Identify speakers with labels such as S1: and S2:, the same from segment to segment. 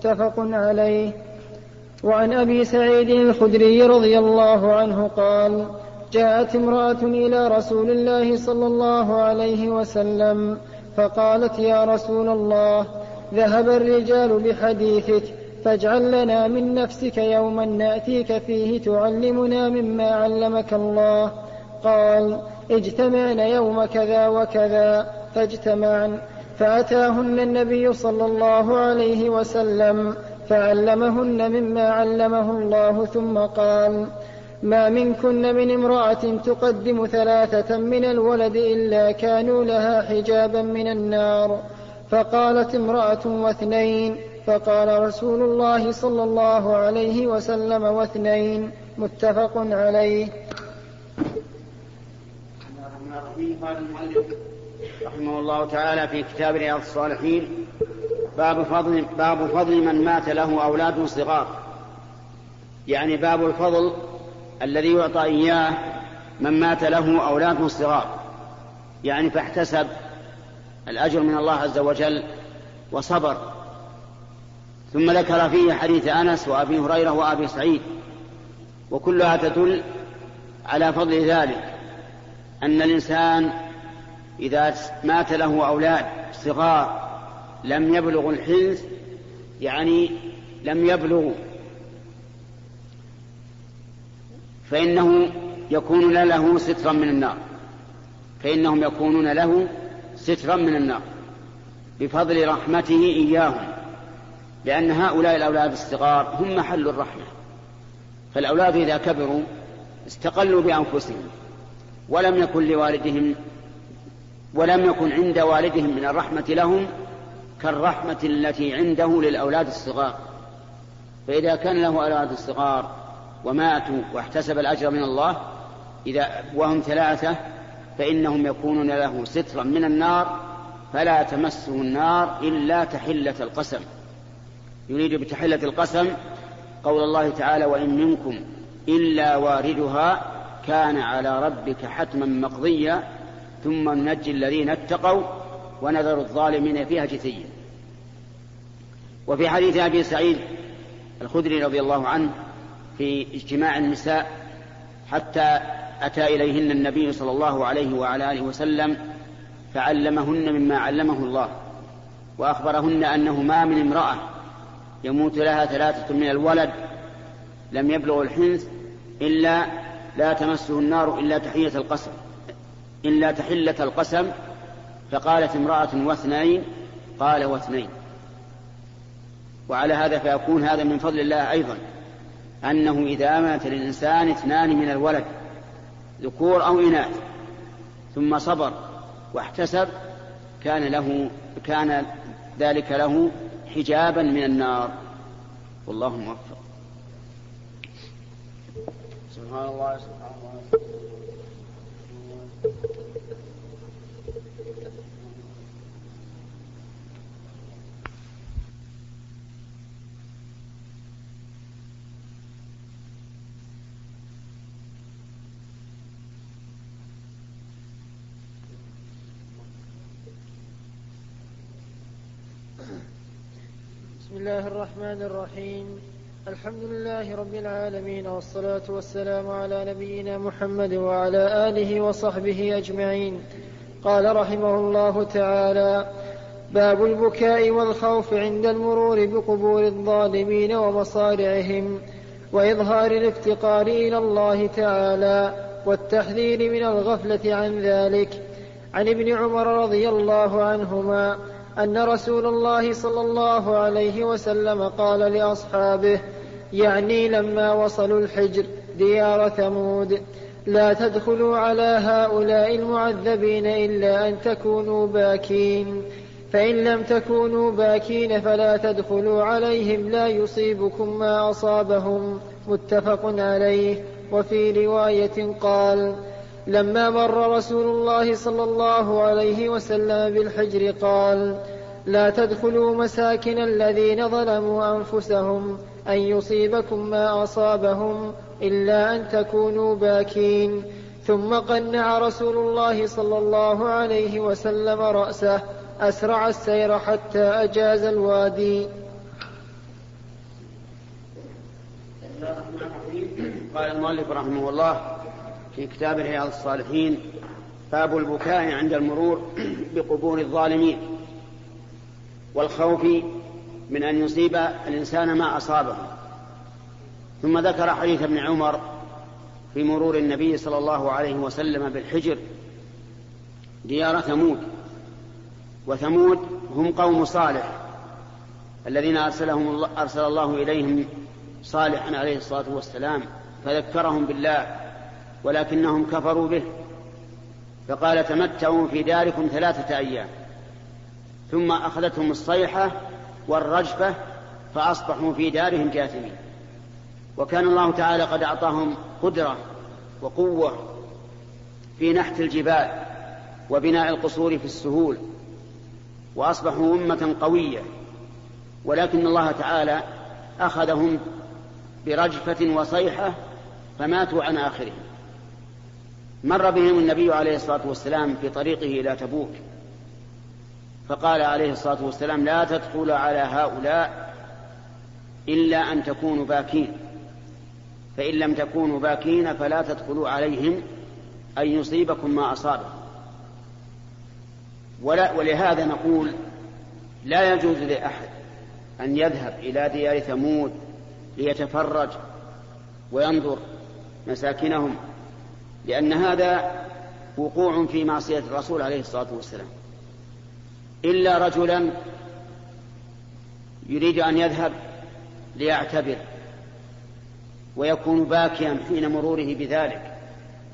S1: متفق عليه. وعن أبي سعيد الخدري رضي الله عنه قال جاءت امرأة إلى رسول الله صلى الله عليه وسلم فقالت يا رسول الله ذهب الرجال بحديثك فاجعل لنا من نفسك يوما نأتيك فيه تعلمنا مما علمك الله. قال اجتمعن يوم كذا وكذا فاجتمعن. فأتاهن النبي صلى الله عليه وسلم فعلمهن مما علمه الله ثم قال ما منكن من امرأة تقدم ثلاثة من الولد إلا كانوا لها حجابا من النار فقالت امرأة واثنين فقال رسول الله صلى الله عليه وسلم واثنين متفق عليه.
S2: رحمه الله تعالى في كتاب رياض الصالحين باب فضل باب فضل من مات له أولاد صغار. يعني باب الفضل الذي يعطى إياه من مات له أولاد صغار. يعني فاحتسب الأجر من الله عز وجل وصبر. ثم ذكر فيه حديث أنس وأبي هريرة وأبي سعيد. وكلها تدل على فضل ذلك أن الإنسان إذا مات له أولاد صغار لم يبلغوا الحنث يعني لم يبلغوا فإنه يكون له سترا من النار. فإنهم يكونون له سترا من النار. بفضل رحمته إياهم. لأن هؤلاء الأولاد الصغار هم محل الرحمة. فالأولاد إذا كبروا استقلوا بأنفسهم ولم يكن لوالدهم ولم يكن عند والدهم من الرحمة لهم كالرحمة التي عنده للأولاد الصغار. فإذا كان له أولاد الصغار وماتوا واحتسب الأجر من الله إذا وهم ثلاثة فإنهم يكونون له سترا من النار فلا تمسه النار إلا تحلة القسم. يريد بتحلة القسم قول الله تعالى وإن منكم إلا واردها كان على ربك حتما مقضيا ثم ننجي الذين اتقوا ونذر الظالمين فيها جثيا. وفي حديث أبي سعيد الخدري رضي الله عنه في اجتماع النساء حتى أتى إليهن النبي صلى الله عليه وعلى آله وسلم فعلمهن مما علمه الله وأخبرهن أنه ما من امرأة يموت لها ثلاثة من الولد لم يبلغ الحنث إلا لا تمسه النار إلا تحية القسم إلا تحلة القسم فقالت امرأة واثنين قال واثنين. وعلى هذا فيكون هذا من فضل الله أيضا أنه إذا مات للإنسان اثنان من الولد ذكور أو إناث ثم صبر واحتسب كان له كان ذلك له حجابا من النار. والله موفق. سبحان الله سبحان الله
S1: بسم الله الرحمن الرحيم. الحمد لله رب العالمين والصلاة والسلام على نبينا محمد وعلى آله وصحبه أجمعين. قال رحمه الله تعالى باب البكاء والخوف عند المرور بقبور الظالمين ومصارعهم وإظهار الافتقار إلى الله تعالى والتحذير من الغفلة عن ذلك. عن ابن عمر رضي الله عنهما أن رسول الله صلى الله عليه وسلم قال لأصحابه يعني لما وصلوا الحجر ديار ثمود لا تدخلوا على هؤلاء المعذبين إلا أن تكونوا باكين. فإن لم تكونوا باكين فلا تدخلوا عليهم لا يصيبكم ما أصابهم. متفق عليه. وفي رواية قال لما مر رسول الله صلى الله عليه وسلم بالحجر قال لا تدخلوا مساكن الذين ظلموا أنفسهم أن يصيبكم ما أصابهم إلا أن تكونوا باكين. ثم قنع رسول الله صلى الله عليه وسلم رأسه أسرع السير حتى أجاز الوادي.
S2: قال المؤلف رحمه الله في كتاب رياض الصالحين باب البكاء عند المرور بقبور الظالمين والخوف من أن يصيب الإنسان ما أصابه. ثم ذكر حديث ابن عمر في مرور النبي صلى الله عليه وسلم بالحجر ديار ثمود وثمود هم قوم صالح الذين أرسلهم الله أرسل الله إليهم صالحا عليه الصلاة والسلام فذكرهم بالله. ولكنهم كفروا به. فقال تمتعوا في داركم ثلاثة أيام. ثم أخذتهم الصيحة والرجفة فأصبحوا في دارهم جاثمين. وكان الله تعالى قد أعطاهم قدرة وقوة في نحت الجبال وبناء القصور في السهول وأصبحوا أمة قوية. ولكن الله تعالى أخذهم برجفة وصيحة فماتوا عن آخرهم. مر بهم النبي عليه الصلاة والسلام في طريقه إلى تبوك. فقال عليه الصلاة والسلام لا تدخل على هؤلاء إلا أن تكونوا باكين. فإن لم تكونوا باكين فلا تدخلوا عليهم أن يصيبكم ما أصابهم ولا ولهذا نقول لا يجوز لأحد أن يذهب إلى ديار ثمود ليتفرج وينظر مساكنهم لأن هذا وقوع في معصية الرسول عليه الصلاة والسلام. إلا رجلا يريد أن يذهب ليعتبر ويكون باكيا حين مروره بذلك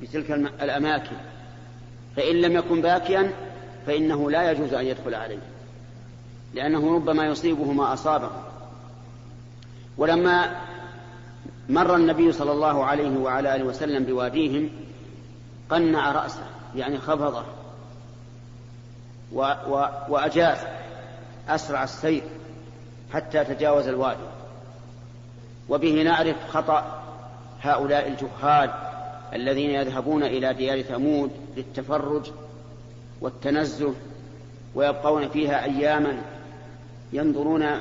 S2: بتلك الأماكن. فإن لم يكن باكيا فإنه لا يجوز أن يدخل عليه لأنه ربما يصيبه ما أصابه. ولما مر النبي صلى الله عليه وعلى آله وسلم بواديهم قنع رأسه يعني خفضه. و و وأجاز أسرع السير حتى تجاوز الوادي. وبه نعرف خطأ هؤلاء الجهال الذين يذهبون إلى ديار ثمود للتفرج والتنزه ويبقون فيها أياما ينظرون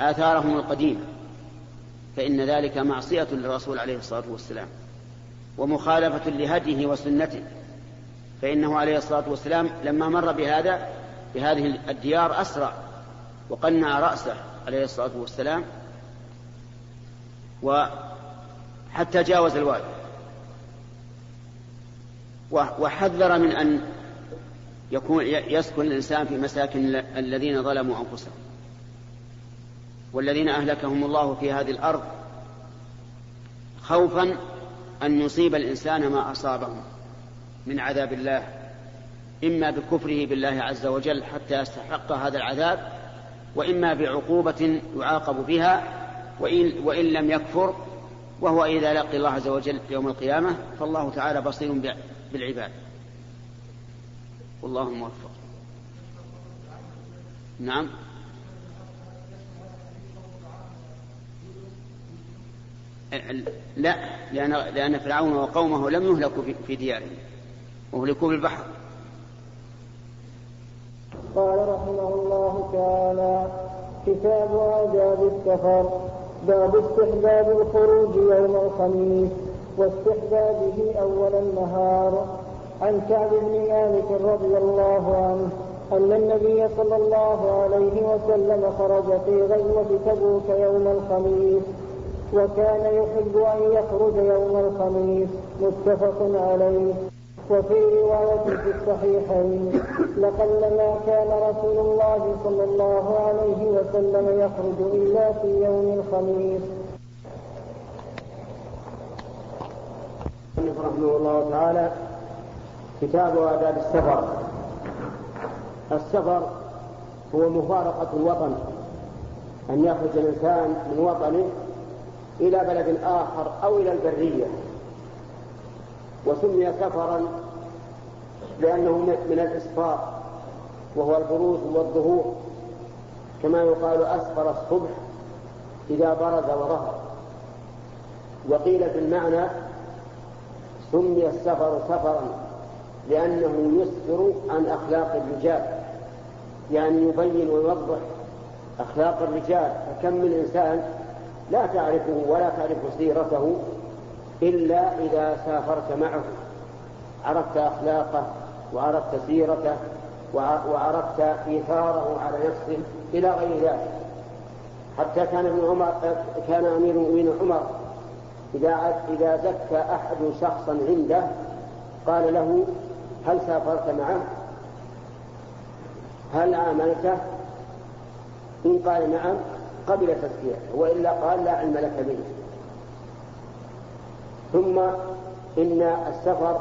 S2: آثارهم القديمة. فإن ذلك معصية للرسول عليه الصلاة والسلام. ومخالفة لهديه وسنته. فإنه عليه الصلاة والسلام لما مر بهذا بهذه الديار أسرع وقنع رأسه عليه الصلاة والسلام وحتى جاوز الوادي وحذر من أن يكون يسكن الإنسان في مساكن الذين ظلموا أنفسهم. والذين أهلكهم الله في هذه الأرض خوفا أن يصيب الإنسان ما أصابه من عذاب الله إما بكفره بالله عز وجل حتى يستحق هذا العذاب وإما بعقوبة يعاقب بها وإن, وإن لم يكفر وهو إذا لقي الله عز وجل يوم القيامة فالله تعالى بصير بالعباد. والله موفق. نعم. لا لأن, لأن فرعون وقومه لم يهلكوا في ديارهم أهلكوا بالبحر.
S1: قال رحمه الله تعالى كتاب آداب السفر باب استحباب الخروج يوم الخميس واستحبابه أول النهار. عن كعب بن مالك رضي الله عنه أن النبي صلى الله عليه وسلم خرج في غزوة تبوك يوم الخميس. وكان يحب أن يخرج يوم الخميس متفق عليه. وفي رواية في الصحيحين لقلما كان رسول الله صلى الله عليه وسلم يخرج إلا في يوم الخميس.
S2: رحمه الله تعالى كتاب آداب السفر. السفر هو مفارقة الوطن. أن يخرج الإنسان من وطنه إلى بلد آخر أو إلى البرية وسمي سفرا لأنه من الإسفار وهو البروز والظهور كما يقال أسفر الصبح إذا برز وظهر وقيل في المعنى سمي السفر سفرا لأنه يسفر عن أخلاق الرجال يعني يبين ويوضح أخلاق الرجال. فكم من إنسان لا تعرفه ولا تعرف سيرته إلا إذا سافرت معه عرفت أخلاقه وعرفت سيرته وعرفت إيثاره على نفسه إلى غير ذلك حتى كان ابن عمر كان أمير المؤمنين عمر إذا إذا زكى أحد شخصا عنده قال له هل سافرت معه؟ هل عاملته؟ إن قال نعم قبل تزكيته وإلا قال لا علم لك به ثم إن السفر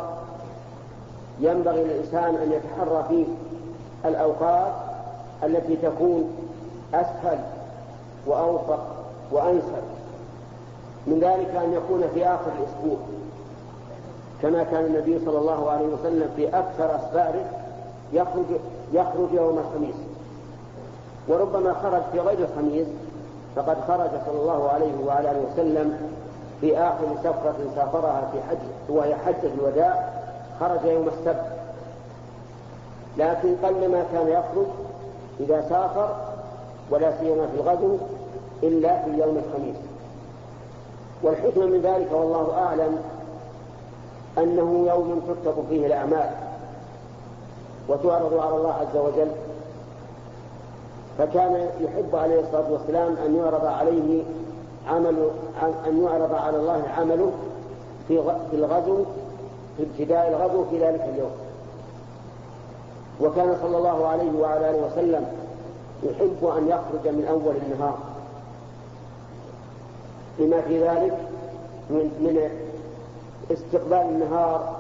S2: ينبغي للإنسان أن يتحرى فيه الأوقات التي تكون أسهل وأوفق وأنسب. من ذلك أن يكون في آخر الأسبوع كما كان النبي صلى الله عليه وسلم في أكثر أسفاره يخرج يخرج يوم الخميس. وربما خرج في غير الخميس فقد خرج صلى الله عليه وعلى آله وسلم في آخر سفرة سافرها في حج وهي حجه الوداع خرج يوم السبت. لكن قلما كان يخرج إذا سافر ولا سيما في الغزو إلا في يوم الخميس. والحكمة من ذلك والله أعلم أنه يوم تكتب فيه الأعمال وتعرض على الله عز وجل فكان يحب عليه الصلاة والسلام أن يعرض عليه عمل أن يعرض على الله عمله في في الغزو في ابتداء الغزو في ذلك اليوم. وكان صلى الله عليه وعلى آله وسلم يحب أن يخرج من أول النهار. لما في ذلك من من استقبال النهار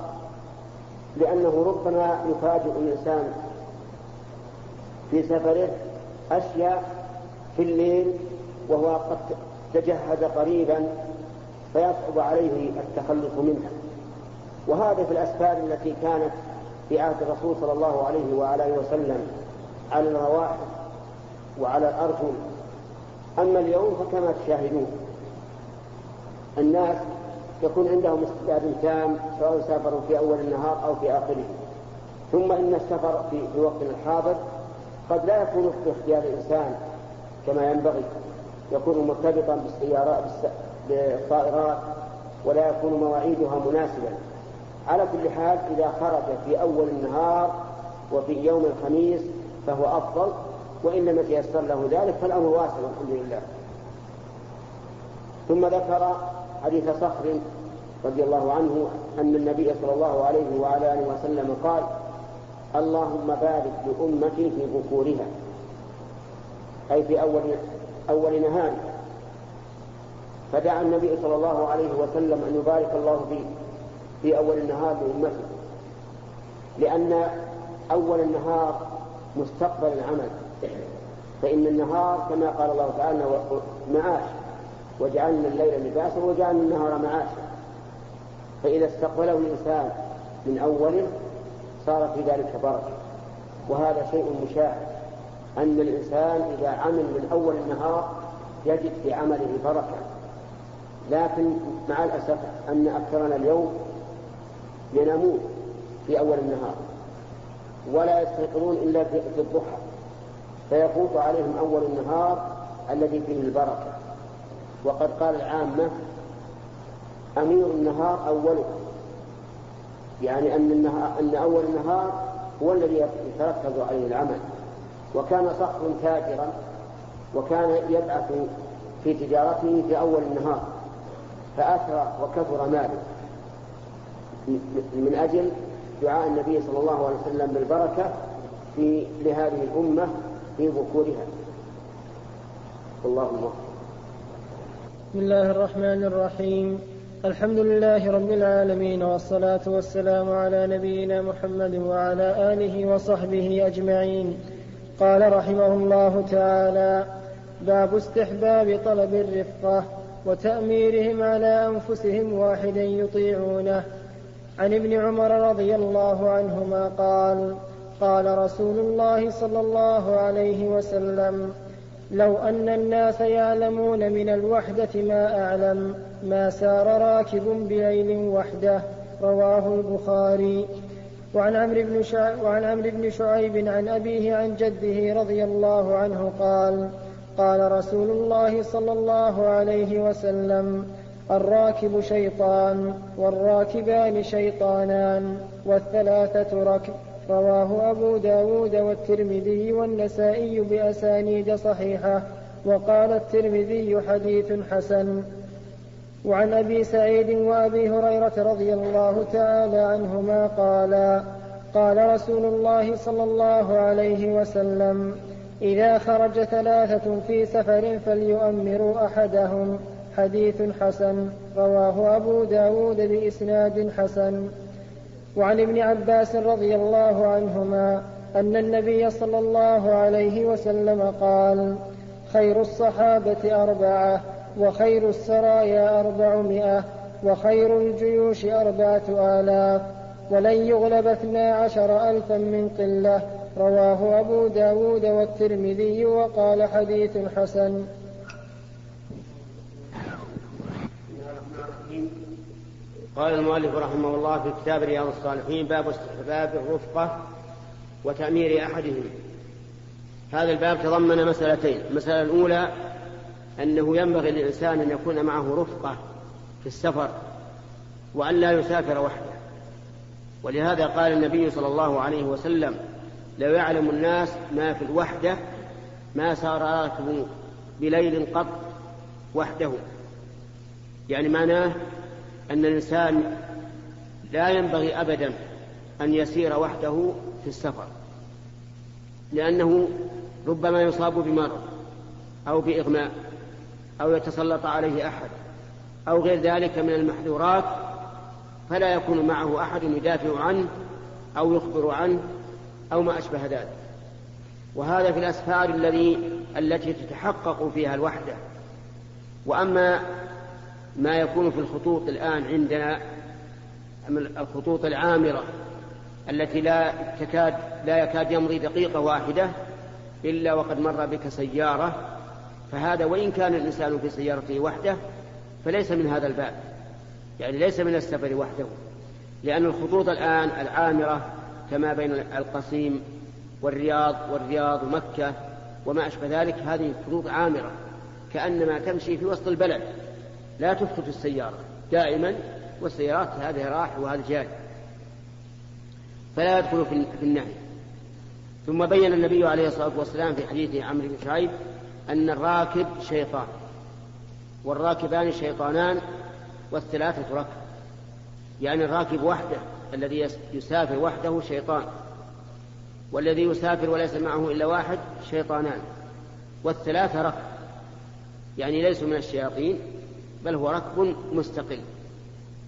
S2: لأنه ربما يفاجئ الإنسان في سفره أشياء في الليل وهو قد تجهز قريبا فيصعب عليه التخلص منها. وهذا في الأسفار التي كانت في عهد الرسول صلى الله عليه وعلى وسلم على الرواحل وعلى الأرجل. أما اليوم فكما تشاهدون الناس يكون عندهم استعداد تام سواء سافروا في أول النهار أو في آخره. ثم إن السفر في وقتنا الحاضر قد لا يكون باختيار الإنسان كما ينبغي يكون مرتبطا بالسيارات بالطائرات ولا يكون مواعيدها مناسبا. على كل حال إذا خرج في أول النهار وفي يوم الخميس فهو أفضل وإن لم يتيسر له ذلك فالأمر واسع الحمد لله. ثم ذكر حديث صخر رضي الله عنه أن النبي صلى الله عليه وعلى آله وسلم قال اللهم بارك لأمتي في بكورها. أي في أول أول نهارها فدعا النبي صلى الله عليه وسلم أن يبارك الله في في أول النهار لأمته. لأن أول النهار مستقبل العمل. فإن النهار كما قال الله تعالى معاش. وجعلنا الليل لباسا وجعلنا النهار معاشا. فإذا استقبله الإنسان من أوله صار في ذلك بركة. وهذا شيء مشاهد. أن الإنسان إذا عمل من أول النهار يجد في عمله بركة. لكن مع الأسف أن أكثرنا اليوم ينامون في أول النهار. ولا يستيقظون إلا في الضحى. فيفوت عليهم أول النهار الذي فيه البركة. وقد قال العامة أمير النهار أوله. يعني أن, أن أول النهار هو الذي يتركز عليه العمل. وكان صخر تاجرا وكان يبعث في تجارته في أول النهار فأثرى وكثر ماله. من أجل دعاء النبي صلى الله عليه وسلم بالبركة في لهذه الأمة في ذكورها اللهم
S1: بسم الله الرحمن الرحيم. الحمد لله رب العالمين والصلاة والسلام على نبينا محمد وعلى آله وصحبه أجمعين. قال رحمه الله تعالى باب استحباب طلب الرفقة وتأميرهم على أنفسهم واحدا يطيعونه. عن ابن عمر رضي الله عنهما قال قال رسول الله صلى الله عليه وسلم لو أن الناس يعلمون من الوحدة ما أعلم ما سار راكب بليل وحده رواه البخاري. وعن عمرو بن وعن عمرو بن شعيب عن أبيه عن جده رضي الله عنه قال قال رسول الله صلى الله عليه وسلم الراكب شيطان والراكبان شيطانان والثلاثة ركب رواه أبو داود والترمذي والنسائي بأسانيد صحيحة وقال الترمذي حديث حسن. وعن أبي سعيد وأبي هريرة رضي الله تعالى عنهما قالا قال رسول الله صلى الله عليه وسلم إذا خرج ثلاثة في سفر فليؤمروا أحدهم. حديث حسن رواه أبو داود بإسناد حسن. وعن ابن عباس رضي الله عنهما أن النبي صلى الله عليه وسلم قال خير الصحابة أربعة وخير السرايا أربعمائة وخير الجيوش أربعة آلاف ولن يغلب اثنا عشر ألفا من قلة رواه أبو داود والترمذي وقال حديث حسن.
S2: قال المؤلف رحمه الله في كتاب رياض الصالحين باب استحباب الرفقة وتأمير أحدهم. هذا الباب تضمن مسألتين. المسألة الأولى أنه ينبغي للإنسان أن يكون معه رفقة في السفر وأن لا يسافر وحده. ولهذا قال النبي صلى الله عليه وسلم لو يعلم الناس ما في الوحدة ما سار راكب بليل قط وحده. يعني معناه أن الإنسان لا ينبغي أبدا أن يسير وحده في السفر لأنه ربما يصاب بمرض أو بإغماء أو يتسلط عليه أحد أو غير ذلك من المحذورات فلا يكون معه أحد يدافع عنه أو يخبر عنه أو ما أشبه ذلك. وهذا في الأسفار الذي التي تتحقق فيها الوحدة. وأما ما يكون في الخطوط الآن عندنا الخطوط العامرة التي لا تكاد لا يكاد يمضي دقيقة واحدة إلا وقد مر بك سيارة فهذا وإن كان الإنسان في سيارته وحده فليس من هذا الباب. يعني ليس من السفر وحده لأن الخطوط الآن العامرة كما بين القصيم والرياض والرياض ومكة وما أشبه ذلك هذه خطوط عامرة كأنما تمشي في وسط البلد. لا تفقد السيارة دائما والسيارات هذه راح وهذا جاي. فلا يدخل في النهي. ثم بين النبي عليه الصلاة والسلام في حديث عمرو بن شعيب أن الراكب شيطان والراكبان شيطانان والثلاثة ركب يعني الراكب وحده الذي يسافر وحده شيطان والذي يسافر وليس معه إلا واحد شيطانان والثلاثة ركب. يعني ليسوا من الشياطين بل هو ركب مستقل.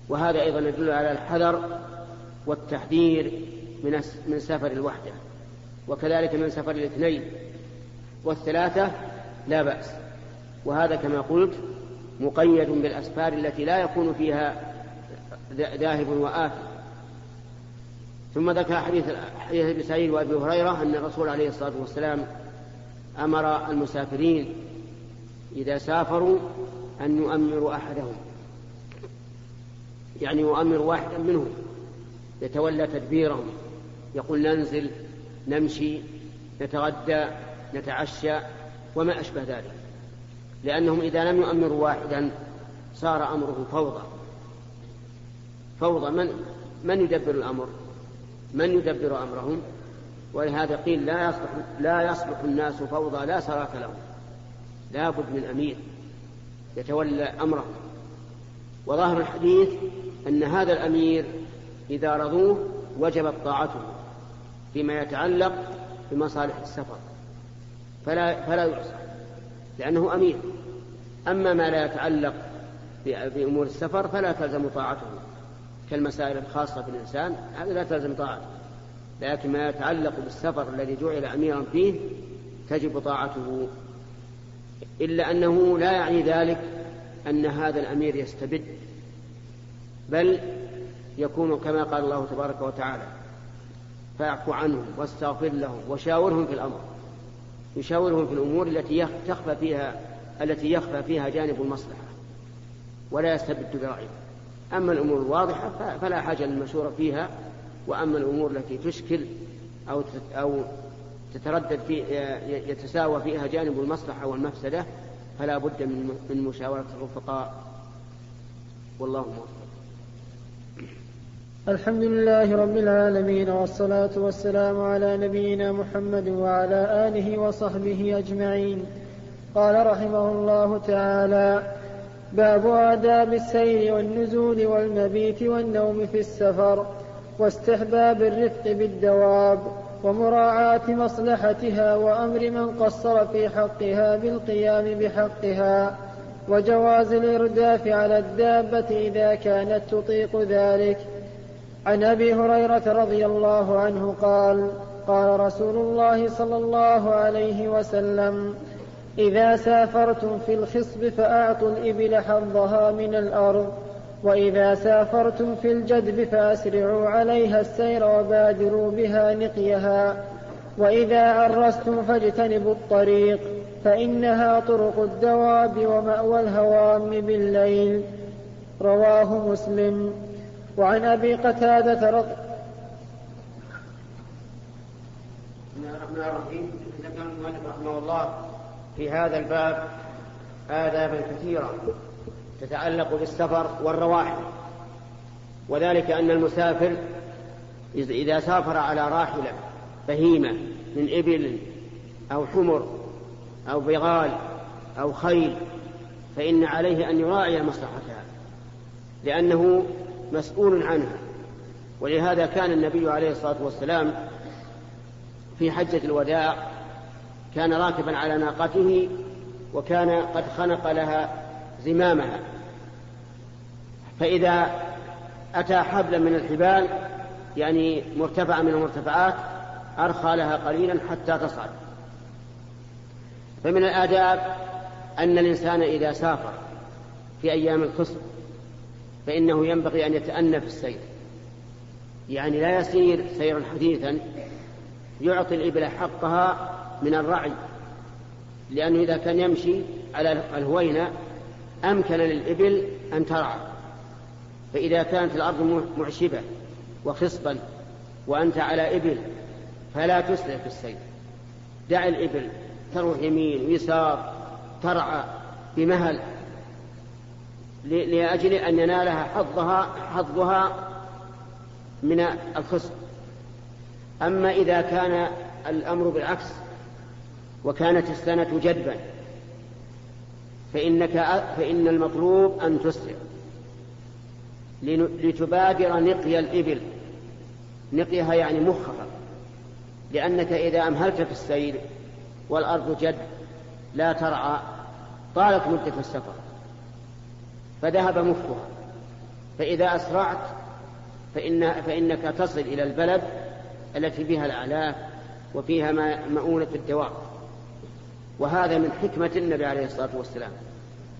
S2: وهذا أيضا يدل على الحذر والتحذير من من سفر الوحدة. وكذلك من سفر الاثنين. والثلاثة لا بأس. وهذا كما قلت مقيد بالأسفار التي لا يكون فيها ذاهب وآت ثم ذكر حديث حديث ابن سعيد وأبي هريرة أن الرسول عليه الصلاة والسلام أمر المسافرين إذا سافروا أن يؤمروا أحدهم. يعني يؤمر واحدا منهم. يتولى تدبيرهم. يقول ننزل نمشي نتغدى نتعشى وما أشبه ذلك. لأنهم إذا لم يؤمروا واحدا صار أمره فوضى. فوضى من من يدبر الأمر؟ من يدبر أمرهم؟ ولهذا قيل لا يصلح لا يصلح الناس فوضى لا صلاة لهم. لا بد من أمير. يتولى أمرهم وظاهر الحديث أن هذا الأمير إذا رضوه وجبت طاعته فيما يتعلق بمصالح السفر. فلا فلا يعصى لأنه أمير. أما ما لا يتعلق بأمور السفر فلا تلزم طاعته. كالمسائل الخاصة بالإنسان هذا لا تلزم طاعته. لكن ما يتعلق بالسفر الذي جعل أميرا فيه تجب طاعته إلا أنه لا يعني ذلك أن هذا الأمير يستبد بل يكون كما قال الله تبارك وتعالى فاعف عنهم واستغفر لهم وشاورهم في الأمر يشاورهم في الأمور التي تخفى فيها التي يخفى فيها جانب المصلحة ولا يستبد برأيه. أما الأمور الواضحة فلا حاجة للمشورة فيها وأما الأمور التي تشكل أو أو تتردد في يتساوى فيها جانب المصلحة والمفسدة فلا بد من مشاورة الرفقاء. والله موفق.
S1: الحمد لله رب العالمين والصلاة والسلام على نبينا محمد وعلى آله وصحبه أجمعين. قال رحمه الله تعالى باب آداب السير والنزول والمبيت والنوم في السفر واستحباب الرفق بالدواب. ومراعاة مصلحتها وأمر من قصر في حقها بالقيام بحقها وجواز الإرداف على الدابة إذا كانت تطيق ذلك. عن أبي هريرة رضي الله عنه قال قال رسول الله صلى الله عليه وسلم إذا سافرتم في الخصب فأعطوا الإبل حظها من الأرض وإذا سافرتم في الجدب فأسرعوا عليها السير وبادروا بها نقيها. وإذا عرستم فاجتنبوا الطريق فإنها طرق الدواب ومأوى الهوام بالليل. رواه مسلم. وعن أبي قتادة رضي
S2: الله الرحمن رحمه الله في هذا الباب آدابا كثيرة تتعلق بالسفر والرواحل وذلك أن المسافر إذا سافر على راحلة بهيمة من إبل أو حمر أو بغال أو خيل فإن عليه أن يراعي مصلحتها لأنه مسؤول عنها. ولهذا كان النبي عليه الصلاة والسلام في حجة الوداع كان راكبا على ناقته وكان قد خنق لها زمامها. فإذا أتى حبلا من الحبال يعني مرتفعة من المرتفعات أرخى لها قليلا حتى تصعد. فمن الآداب أن الإنسان إذا سافر في أيام الخصب فإنه ينبغي أن يتأنى في السير. يعني لا يسير سيرا حديثا يعطي الإبل حقها من الرعي لأنه إذا كان يمشي على الهوينة أمكن للإبل أن ترعى فإذا كانت الأرض معشبة وخصبا وأنت على إبل فلا تسرع في السير دع الإبل تروح يمين ويسار ترعى بمهل لأجل أن ينالها حظها حظها من الخصب. أما إذا كان الأمر بالعكس وكانت السنة جدبا فإنك فإن المطلوب أن تسرع. لتبادر نقي الإبل. نقيها يعني مخها. لأنك إذا أمهلت في السير والأرض جد لا ترعى طالت مدة السفر. فذهب مخها. فإذا أسرعت فإن فإنك تصل إلى البلد التي بها الأعلاف وفيها مؤونة الدواب وهذا من حكمة النبي عليه الصلاة والسلام.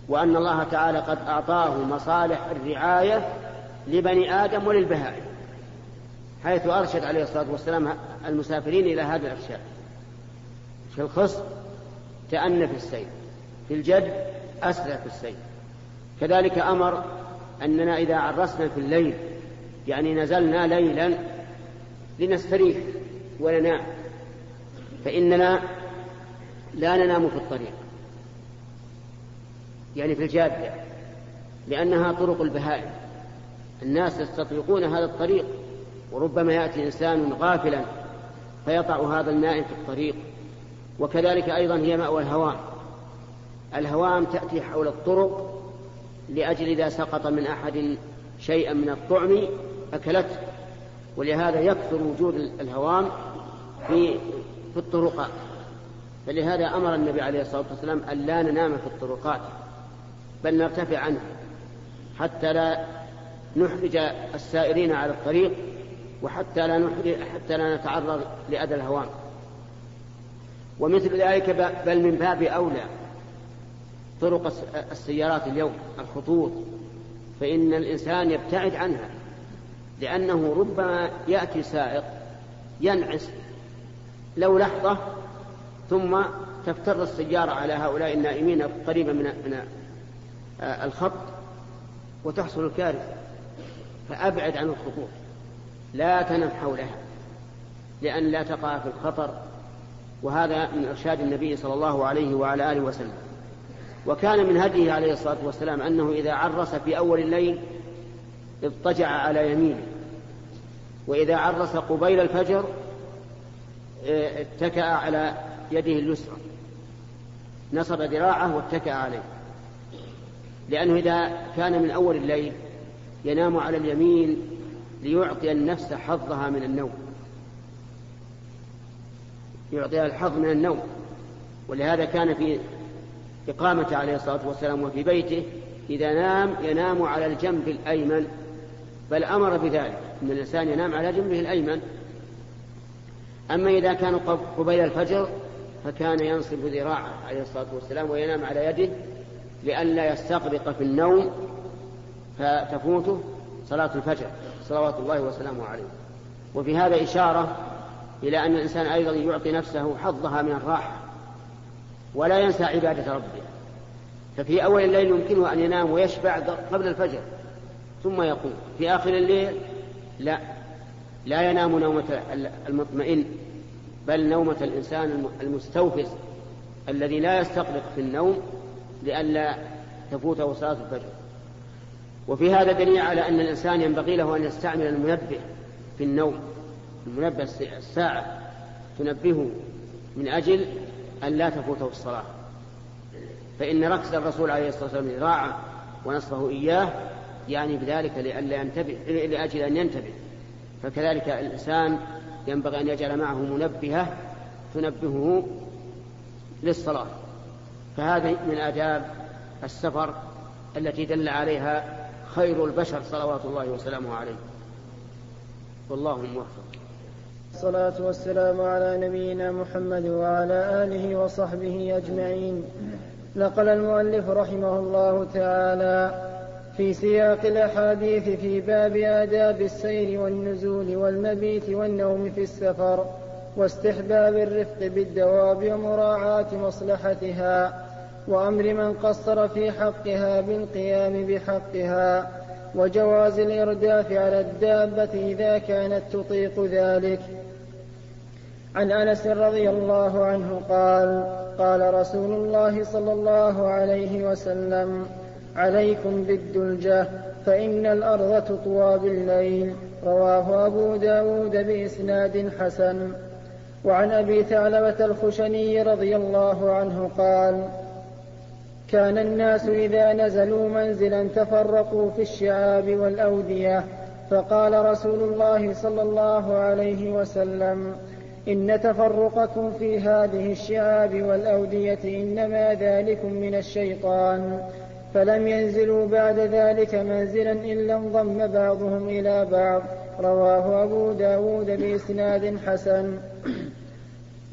S2: وأن الله تعالى قد أعطاه مصالح الرعاية لبني آدم وللبهائم حيث أرشد عليه الصلاة والسلام المسافرين إلى هذا الإرشاد في الخص تأن في السير في الجد أسرع في السير كذلك أمر أننا إذا عرسنا في الليل يعني نزلنا ليلا لنستريح وننام فإننا لا ننام في الطريق. يعني في الجادة. لأنها طرق البهائم. الناس يستطرقون هذا الطريق وربما يأتي إنسان غافلا فيطع هذا النائم في الطريق. وكذلك أيضا هي مأوى الهوام. الهوام تأتي حول الطرق لأجل إذا سقط من أحد شيئا من الطعم أكلته. ولهذا يكثر وجود الهوام في في الطرقات. فلهذا أمر النبي عليه الصلاة والسلام أن لا ننام في الطرقات بل نرتفع عنها حتى لا نحرج السائرين على الطريق وحتى لا نحرج حتى لا نتعرض لأذى الهوام. ومثل ذلك بل من باب أولى طرق السيارات اليوم الخطوط. فإن الإنسان يبتعد عنها لأنه ربما يأتي سائق ينعس لو لحظة ثم تفتر السيارة على هؤلاء النائمين قريبا من من الخط وتحصل الكارثة. فأبعد عن الخطوط. لا تنم حولها لأن لا تقع في الخطر وهذا من إرشاد النبي صلى الله عليه وعلى آله وسلم. وكان من هديه عليه الصلاة والسلام أنه إذا عرس في أول الليل اضطجع على يمينه. وإذا عرس قبيل الفجر آه، اتكأ على يده اليسرى. نصب ذراعه واتكأ عليه. لأنه إذا كان من أول الليل ينام على اليمين ليعطي النفس حظها من النوم. يعطيها الحظ من النوم. ولهذا كان في إقامته عليه الصلاة والسلام وفي بيته إذا نام ينام على الجنب الأيمن. بل أمر بذلك. أن الإنسان ينام على جنبه الأيمن. أما إذا كان قبيل الفجر فكان ينصب ذراعه عليه الصلاة والسلام وينام على يده لئلا يستغرق في النوم فتفوته صلاة الفجر. صلوات الله وسلامه عليه. وفي هذا إشارة إلى أن الإنسان أيضا يعطي نفسه حظها من الراحة ولا ينسى عبادة ربه. ففي أول الليل يمكنه أن ينام ويشبع قبل الفجر ثم يقوم. في آخر الليل لا. لا ينام نومة المطمئن. بل نومة الإنسان المستوفز الذي لا يستغرق في النوم لئلا تفوته صلاة الفجر. وفي هذا دليل على أن الإنسان ينبغي له أن يستعمل المنبه في النوم. المنبه الساعة تنبهه من أجل أن لا تفوته الصلاة. فإن ركز الرسول عليه الصلاة والسلام ذراعه ونصره إياه يعني بذلك لئلا ينتبه لأجل أن ينتبه. فكذلك الإنسان ينبغي أن يجعل معه منبهة تنبهه للصلاة. فهذه من آداب السفر التي دل عليها خير البشر صلوات الله وسلامه عليه. والله موفق.
S1: الصلاة والسلام على نبينا محمد وعلى آله وصحبه أجمعين. نقل المؤلف رحمه الله تعالى في سياق الأحاديث في باب آداب السير والنزول والمبيت والنوم في السفر واستحباب الرفق بالدواب ومراعاة مصلحتها وأمر من قصر في حقها بالقيام بحقها وجواز الإرداف على الدابة إذا كانت تطيق ذلك. عن أنس رضي الله عنه قال قال رسول الله صلى الله عليه وسلم عليكم بالدلجة فإن الأرض تطوى بالليل. رواه أبو داود بإسناد حسن. وعن أبي ثعلبة الخشني رضي الله عنه قال كان الناس إذا نزلوا منزلا تفرقوا في الشعاب والأودية. فقال رسول الله صلى الله عليه وسلم إن تفرقكم في هذه الشعاب والأودية إنما ذلكم من الشيطان. فلم ينزلوا بعد ذلك منزلا إلا انضم بعضهم إلى بعض. رواه أبو داود بإسناد حسن.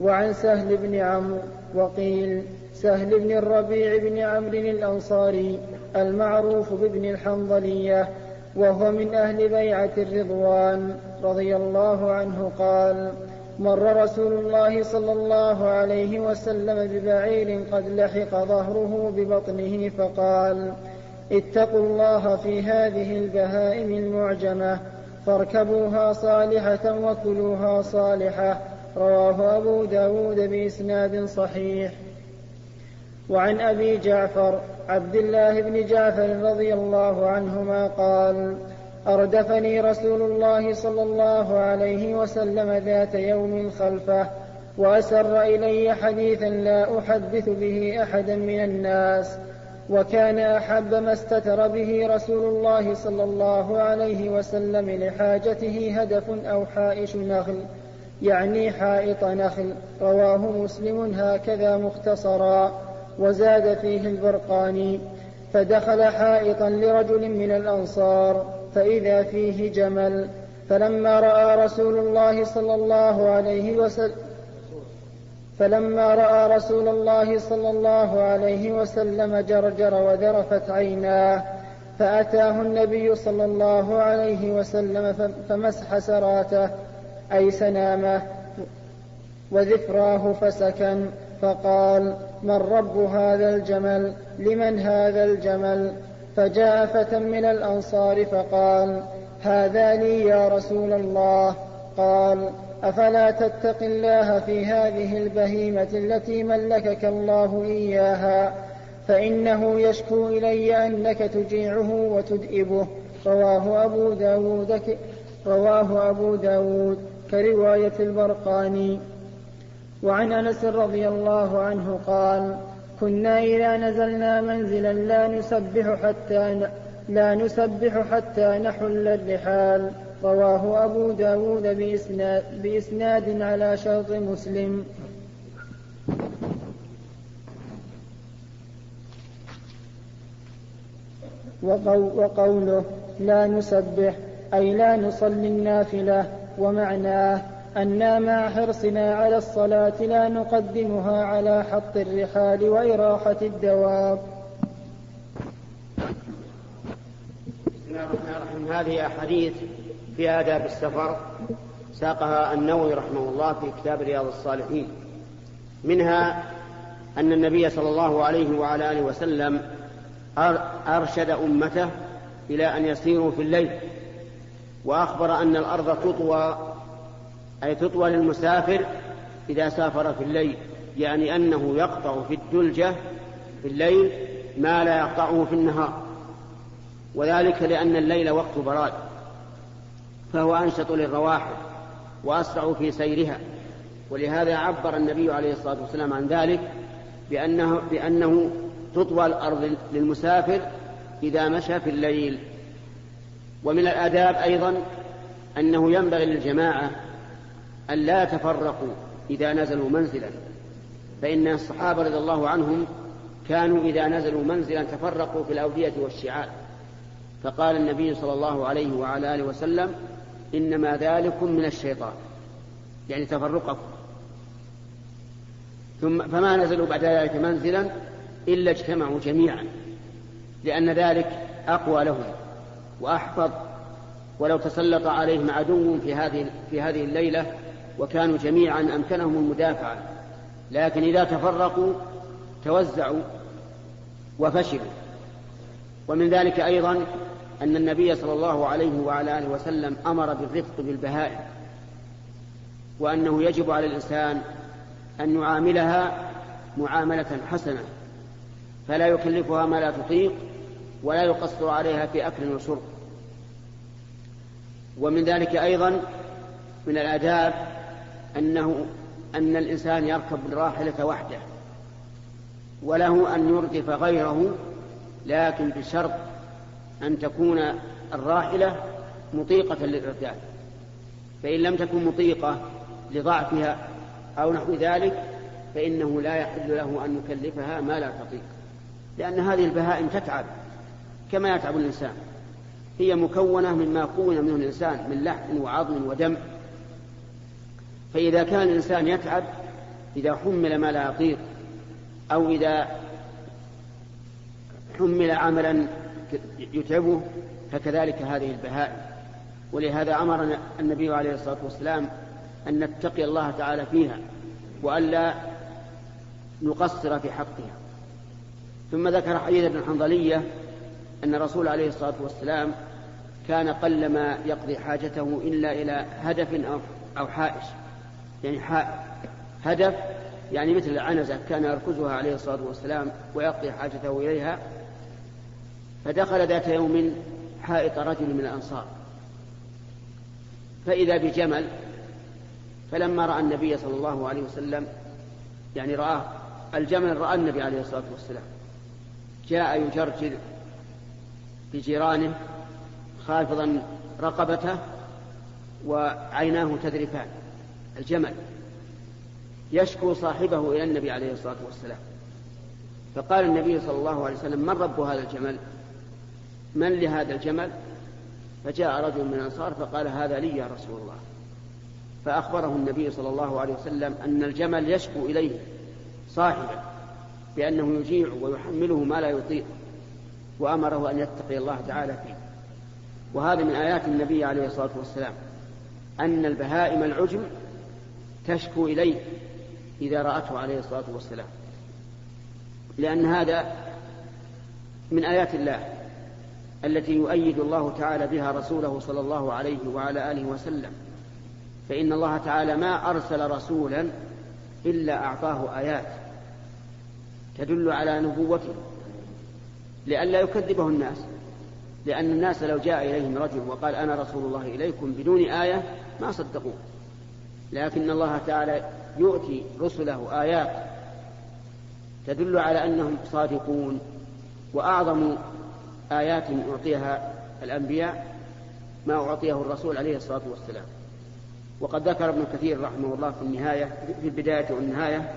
S1: وعن سهل بن عمرو وقيل سهل بن الربيع بن عمرو الأنصاري المعروف بابن الحنظلية وهو من أهل بيعة الرضوان رضي الله عنه قال مر رسول الله صلى الله عليه وسلم ببعير قد لحق ظهره ببطنه فقال اتقوا الله في هذه البهائم المعجمة فاركبوها صالحة وكلوها صالحة رواه أبو داود بإسناد صحيح. وعن أبي جعفر عبد الله بن جعفر رضي الله عنهما قال أردفني رسول الله صلى الله عليه وسلم ذات يوم خلفه وأسر إلي حديثا لا أحدث به أحدا من الناس وكان أحب ما استتر به رسول الله صلى الله عليه وسلم لحاجته هدف أو حائش نخل يعني حائط نخل رواه مسلم هكذا مختصرا وزاد فيه البرقاني فدخل حائطا لرجل من الأنصار. فإذا فيه جمل فلما رأى رسول الله صلى الله عليه وسلم فلما رأى رسول الله صلى الله عليه وسلم جرجر وذرفت عيناه فأتاه النبي صلى الله عليه وسلم فمسح سراته أي سنامه وذفراه فسكن فقال من رب هذا الجمل؟ لمن هذا الجمل؟ فجاء فتى من الأنصار فقال هذا لي يا رسول الله. قال أفلا تتق الله في هذه البهيمة التي ملكك الله إياها؟ فإنه يشكو إلي أنك تجيعه وتدئبه رواه أبو داود رواه أبو داود كرواية البرقاني. وعن أنس رضي الله عنه قال كنا إذا نزلنا منزلا لا نسبح حتى لا نسبح حتى نحل الرحال. رواه أبو داود بإسناد, بإسناد على شرط مسلم. وقوله لا نسبح أي لا نصلي النافلة ومعناه أنا مع حرصنا على الصلاة لا نقدمها على حط الرحال وإراحة الدواب.
S2: بسم الله الرحمن الرحيم. هذه أحاديث في آداب السفر. ساقها النووي رحمه الله في كتاب رياض الصالحين. منها أن النبي صلى الله عليه وعلى آله وسلم أرشد أمته إلى أن يسيروا في الليل وأخبر أن الأرض تطوى أي تطوى للمسافر إذا سافر في الليل يعني أنه يقطع في الدلجة في الليل ما لا يقطعه في النهار. وذلك لأن الليل وقت براد فهو أنشط للرواحل وأسرع في سيرها. ولهذا عبر النبي عليه الصلاة والسلام عن ذلك بأنه, بأنه تطوى الأرض للمسافر إذا مشى في الليل. ومن الآداب أيضا أنه ينبغي للجماعة أن لا يتفرقوا إذا نزلوا منزلا. فإن الصحابة رضي الله عنهم كانوا إذا نزلوا منزلا تفرقوا في الأودية والشعاب فقال النبي صلى الله عليه وعلى آله وسلم إنما ذلكم من الشيطان. يعني تفرقكم. ثم فما نزلوا بعد ذلك منزلا إلا اجتمعوا جميعا لأن ذلك أقوى لهم وأحفظ. ولو تسلط عليهم عدو في هذه في هذه الليلة وكانوا جميعا أمكنهم المدافعة. لكن إذا تفرقوا توزعوا وفشلوا. ومن ذلك أيضا أن النبي صلى الله عليه وعلى آله وسلم أمر بالرفق بالبهائم وأنه يجب على الإنسان أن يعاملها معاملة حسنة فلا يكلفها ما لا تطيق ولا يقصر عليها في أكل وشرب. ومن ذلك أيضا من الآداب أنه أن الإنسان يركب الراحلة وحده وله أن يردف غيره لكن بشرط أن تكون الراحلة مطيقة للإرداف فإن لم تكن مطيقة لضعفها أو نحو ذلك فإنه لا يحل له أن يكلفها ما لا تطيق. لأن هذه البهائم تتعب كما يتعب الإنسان. هي مكونة مما كون منه الإنسان من لحم وعظم ودم فإذا كان الإنسان يتعب إذا حمل ما لا يطيق أو إذا حمل عملا يتعبه فكذلك هذه البهائم. ولهذا أمرنا النبي عليه الصلاة والسلام أن نتقي الله تعالى فيها وألا نقصر في حقها. ثم ذكر حديث ابن الحنظلية أن الرسول عليه الصلاة والسلام كان قلما يقضي حاجته إلا إلى هدف أو حائش. يعني هدف يعني مثل العنزة كان يركزها عليه الصلاة والسلام ويقضي حاجته إليها فدخل ذات يوم حائط رجل من الأنصار. فإذا بجمل فلما رأى النبي صلى الله عليه وسلم يعني رآه الجمل رأى النبي عليه الصلاة والسلام. جاء يجرجر بجيرانه خافضا رقبته وعيناه تذرفان. الجمل يشكو صاحبه إلى النبي عليه الصلاة والسلام. فقال النبي صلى الله عليه وسلم من رب هذا الجمل؟ من لهذا الجمل؟ فجاء رجل من الأنصار فقال هذا لي يا رسول الله. فأخبره النبي صلى الله عليه وسلم أن الجمل يشكو إليه صاحبه بأنه يجيع ويحمله ما لا يطيق وأمره أن يتقي الله تعالى فيه. وهذا من آيات النبي عليه الصلاة والسلام. أن البهائم العجم تشكو إليه إذا رأته عليه الصلاة والسلام. لأن هذا من آيات الله التي يؤيد الله تعالى بها رسوله صلى الله عليه وعلى آله وسلم. فإن الله تعالى ما أرسل رسولا إلا أعطاه آيات تدل على نبوته لئلا يكذبه الناس. لأن الناس لو جاء إليهم رجل وقال أنا رسول الله إليكم بدون آية ما صدقوه. لكن الله تعالى يؤتي رسله آيات تدل على أنهم صادقون وأعظم آيات أعطيها الأنبياء ما أعطيه الرسول عليه الصلاة والسلام. وقد ذكر ابن كثير رحمه الله في النهاية في البداية والنهاية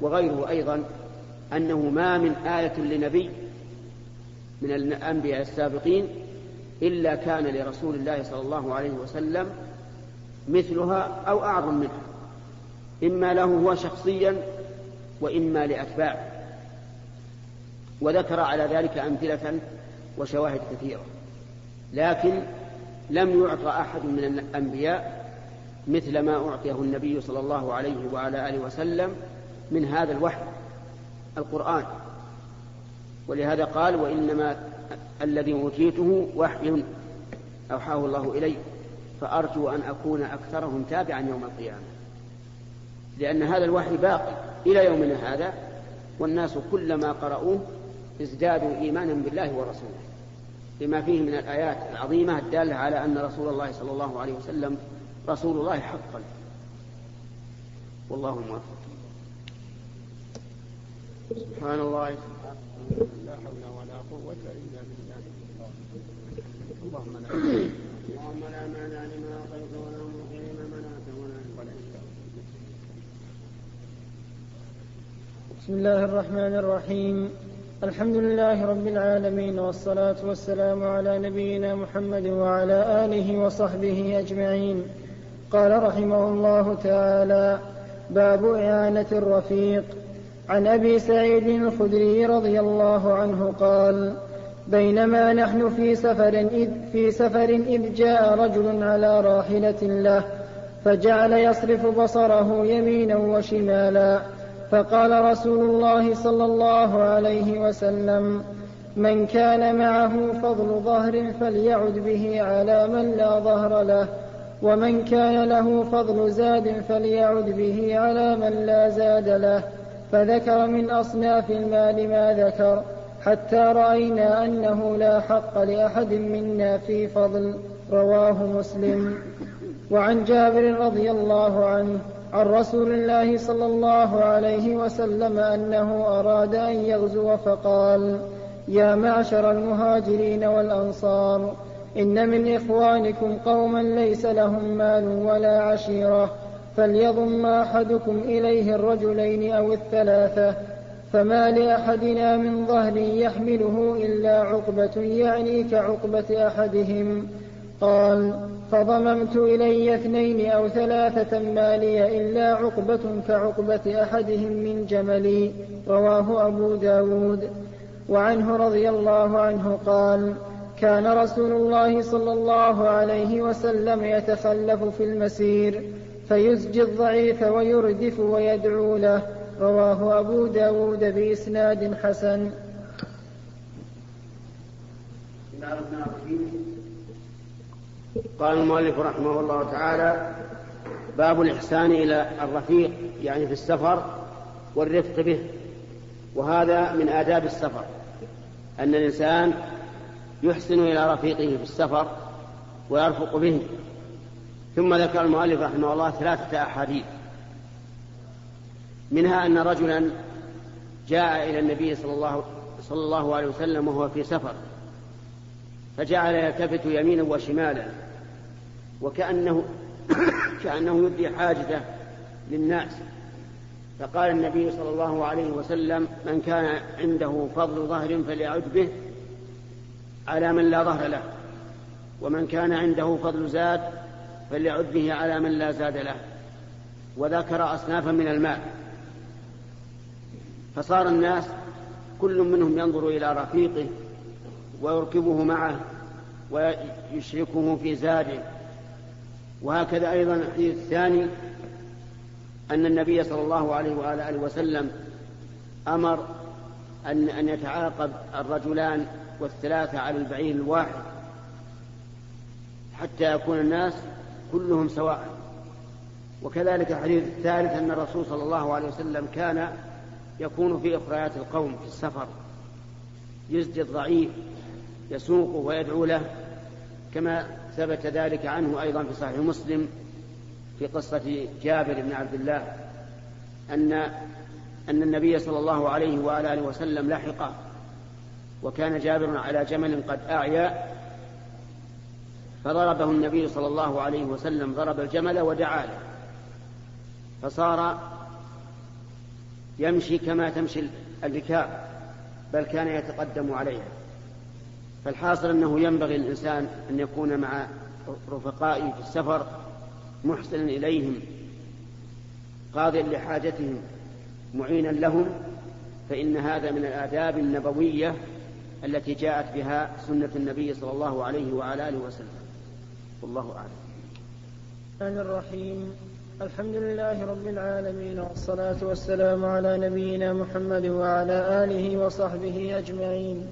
S2: وغيره أيضا أنه ما من آية لنبي من الأنبياء السابقين إلا كان لرسول الله صلى الله عليه وسلم مثلها أو أعظم منها. إما له هو شخصيا وإما لأتباعه. وذكر على ذلك أمثلة وشواهد كثيرة. لكن لم يعطى أحد من الأنبياء مثل ما أعطيه النبي صلى الله عليه وعلى آله وسلم من هذا الوحي القرآن. ولهذا قال وإنما الذي أوتيته وحي أوحاه الله إلي فأرجو أن أكون أكثرهم تابعا يوم القيامة. لأن هذا الوحي باقي إلى يومنا هذا والناس كلما قرأوه ازدادوا إيمانا بالله ورسوله. لما فيه من الآيات العظيمة الدالة على أن رسول الله صلى الله عليه وسلم رسول الله حقا. والله موفق. سبحان الله. لا حول ولا قوة إلا بالله. اللهم لا اللهم لا مانع لما أعطيت ولا مطيع لما منعت ولا
S1: بسم الله الرحمن الرحيم. الحمد لله رب العالمين والصلاة والسلام على نبينا محمد وعلى آله وصحبه أجمعين. قال رحمه الله تعالى باب إعانة الرفيق. عن أبي سعيد الخدري رضي الله عنه قال بينما نحن في سفر إذ, في سفر إذ جاء رجل على راحلة له فجعل يصرف بصره يمينا وشمالا فقال رسول الله صلى الله عليه وسلم من كان معه فضل ظهر فليعد به على من لا ظهر له ومن كان له فضل زاد فليعد به على من لا زاد له فذكر من أصناف المال ما ذكر. حتى رأينا أنه لا حق لأحد منا في فضل رواه مسلم. وعن جابر رضي الله عنه عن رسول الله صلى الله عليه وسلم أنه أراد أن يغزو فقال يا معشر المهاجرين والأنصار إن من إخوانكم قوما ليس لهم مال ولا عشيرة فليضم أحدكم إليه الرجلين أو الثلاثة فما لأحدنا من ظهر يحمله إلا عقبة يعني كعقبة أحدهم. قال فضممت إلي اثنين أو ثلاثة ما لي إلا عقبة كعقبة أحدهم من جملي رواه أبو داود. وعنه رضي الله عنه قال كان رسول الله صلى الله عليه وسلم يتخلف في المسير فيزجي الضعيف ويردف ويدعو له. رواه أبو داود بإسناد حسن.
S2: قال المؤلف رحمه الله تعالى باب الإحسان إلى الرفيق يعني في السفر والرفق به. وهذا من آداب السفر أن الإنسان يحسن إلى رفيقه في السفر ويرفق به. ثم ذكر المؤلف رحمه الله ثلاثة أحاديث. منها أن رجلا جاء إلى النبي صلى الله, صلى الله عليه وسلم وهو في سفر فجعل يلتفت يمينا وشمالا وكأنه كأنه يبدي حاجته للناس. فقال النبي صلى الله عليه وسلم من كان عنده فضل ظهر فليعد به على من لا ظهر له ومن كان عنده فضل زاد فليعد به على من لا زاد له. وذكر أصنافا من المال. فصار الناس كل منهم ينظر إلى رفيقه ويركبه معه ويشركه في زاده. وهكذا أيضا الحديث الثاني أن النبي صلى الله عليه وآله وسلم أمر أن أن يتعاقب الرجلان والثلاثة على البعير الواحد حتى يكون الناس كلهم سواء. وكذلك الحديث الثالث أن الرسول صلى الله عليه وسلم كان يكون في إخريات القوم في السفر. يزجي الضعيف يسوقه ويدعو له كما ثبت ذلك عنه أيضا في صحيح مسلم في قصة جابر بن عبد الله أن أن النبي صلى الله عليه وعلى آله وسلم لحقه وكان جابر على جمل قد أعيا فضربه النبي صلى الله عليه وسلم ضرب الجمل ودعا له فصار يمشي كما تمشي الركاب بل كان يتقدم عليها. فالحاصل أنه ينبغي للإنسان أن يكون مع رفقائه في السفر محسنا إليهم قاضيا لحاجتهم معينا لهم فإن هذا من الآداب النبوية التي جاءت بها سنة النبي صلى الله عليه وعلى آله وسلم. والله أعلم.
S1: الرحمن الرحيم. الحمد لله رب العالمين والصلاة والسلام على نبينا محمد وعلى آله وصحبه أجمعين.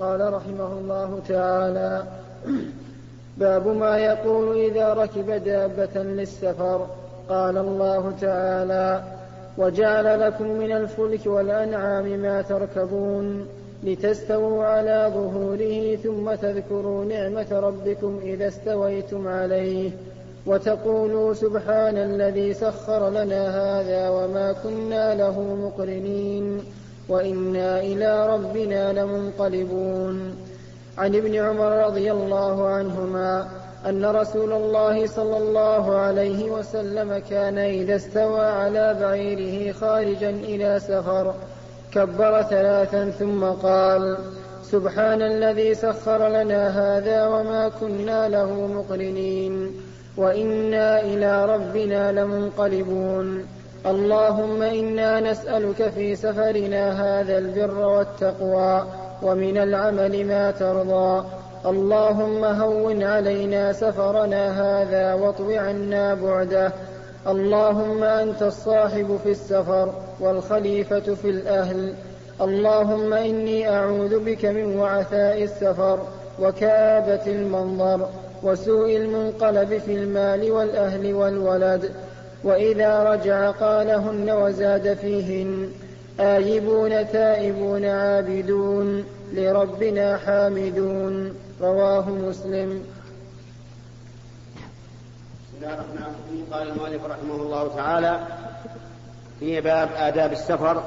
S1: قال رحمه الله تعالى باب ما يقول إذا ركب دابة للسفر. قال الله تعالى وجعل لكم من الفلك والأنعام ما تركبون لتستووا على ظهوره ثم تذكروا نعمة ربكم إذا استويتم عليه. وتقولوا سبحان الذي سخر لنا هذا وما كنا له مقرنين وإنا إلى ربنا لمنقلبون. عن ابن عمر رضي الله عنهما أن رسول الله صلى الله عليه وسلم كان إذا استوى على بعيره خارجا إلى سفر كبر ثلاثا ثم قال سبحان الذي سخر لنا هذا وما كنا له مقرنين. وإنا إلى ربنا لمنقلبون. اللهم إنا نسألك في سفرنا هذا البر والتقوى ومن العمل ما ترضى. اللهم هون علينا سفرنا هذا واطو عنا بعده. اللهم أنت الصاحب في السفر والخليفة في الأهل. اللهم إني أعوذ بك من وعثاء السفر وكآبة المنظر. وسوء المنقلب في المال والأهل والولد وإذا رجع قالهن وزاد فيهن آيبون تائبون عابدون لربنا حامدون. رواه مسلم.
S2: قال المؤلف رحمه الله تعالى في باب آداب السفر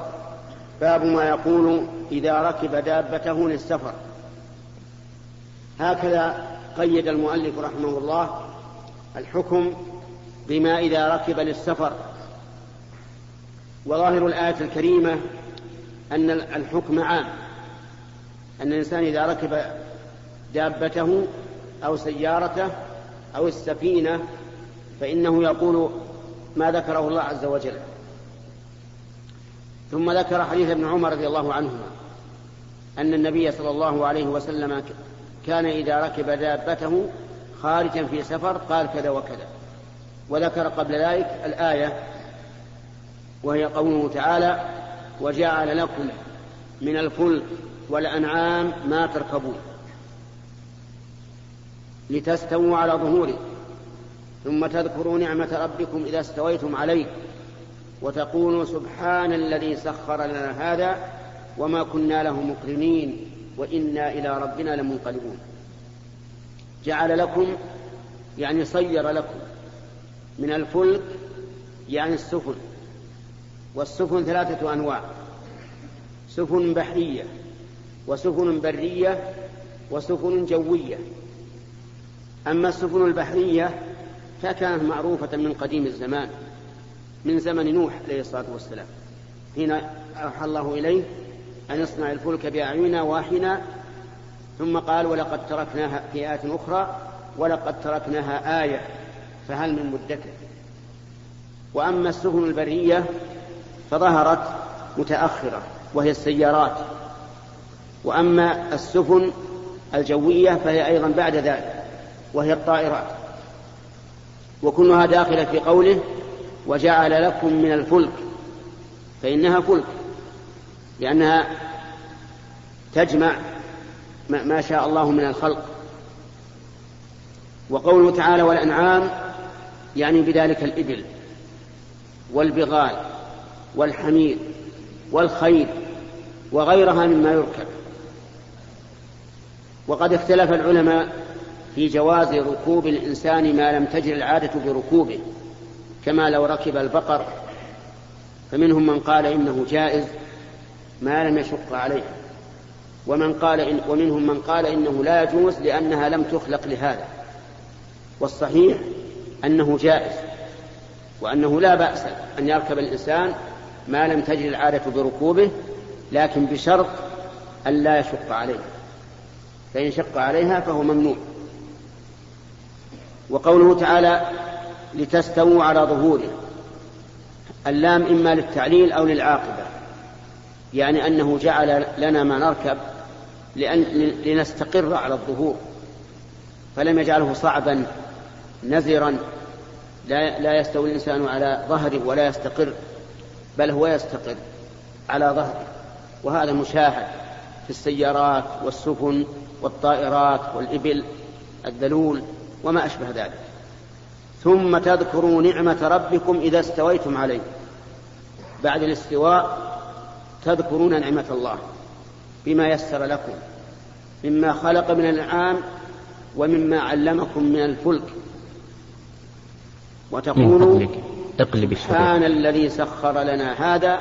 S2: باب ما يقول إذا ركب دابته للسفر. هكذا قيد المؤلف رحمه الله الحكم بما إذا ركب للسفر. وظاهر الآية الكريمة أن الحكم عام أن الإنسان إذا ركب دابته أو سيارته أو السفينة فإنه يقول ما ذكره الله عز وجل. ثم ذكر حديث ابن عمر رضي الله عنهما أن النبي صلى الله عليه وسلم كان إذا ركب دابته خارجا في سفر قال كذا وكذا. وذكر قبل ذلك الآية وهي قوله تعالى وجعل لكم من الفلك والأنعام ما تركبون لتستووا على ظهوره ثم تذكروا نعمة ربكم إذا استويتم عليه وتقولوا سبحان الذي سخر لنا هذا وما كنا له مقرنين. وإنا إلى ربنا لمنقلبون. جعل لكم يعني صير لكم من الفلك يعني السفن. والسفن ثلاثة أنواع. سفن بحرية وسفن برية وسفن جوية. أما السفن البحرية فكانت معروفة من قديم الزمان من زمن نوح عليه الصلاة والسلام. حين أوحى الله إليه أن يصنع الفلك بأعيننا وإحنا ثم قال ولقد تركناها في آية أخرى ولقد تركناها آية فهل من مدكر وأما السفن البرية فظهرت متأخرة وهي السيارات. وأما السفن الجوية فهي أيضا بعد ذلك وهي الطائرات. وكلها داخلة في قوله وجعل لكم من الفلك فإنها فلك. لأنها تجمع ما شاء الله من الخلق. وقوله تعالى والأنعام يعني بذلك الإبل والبغال والحمير والخيل وغيرها مما يركب. وقد اختلف العلماء في جواز ركوب الإنسان ما لم تجر العادة بركوبه كما لو ركب البقر. فمنهم من قال إنه جائز ما لم يشق عليه. ومن قال إن ومنهم من قال إنه لا يجوز لأنها لم تخلق لهذا. والصحيح أنه جائز وأنه لا بأس أن يركب الإنسان ما لم تجري العادة بركوبه لكن بشرط أن لا يشق عليه. فإن شق عليها فهو ممنوع. وقوله تعالى لتستووا على ظهوره اللام إما للتعليل أو للعاقبة. يعني أنه جعل لنا ما نركب لأن لنستقر على الظهور فلم يجعله صعبا نزرا لا, لا يستوي الإنسان على ظهره ولا يستقر بل هو يستقر على ظهره وهذا مشاهد في السيارات والسفن والطائرات والإبل الذلول وما أشبه ذلك. ثم تذكروا نعمة ربكم إذا استويتم عليه. بعد الاستواء تذكرون نعمة الله بما يسر لكم مما خلق من الأنعام ومما علمكم من الفلك. وتقولوا سبحان الذي سخر لنا هذا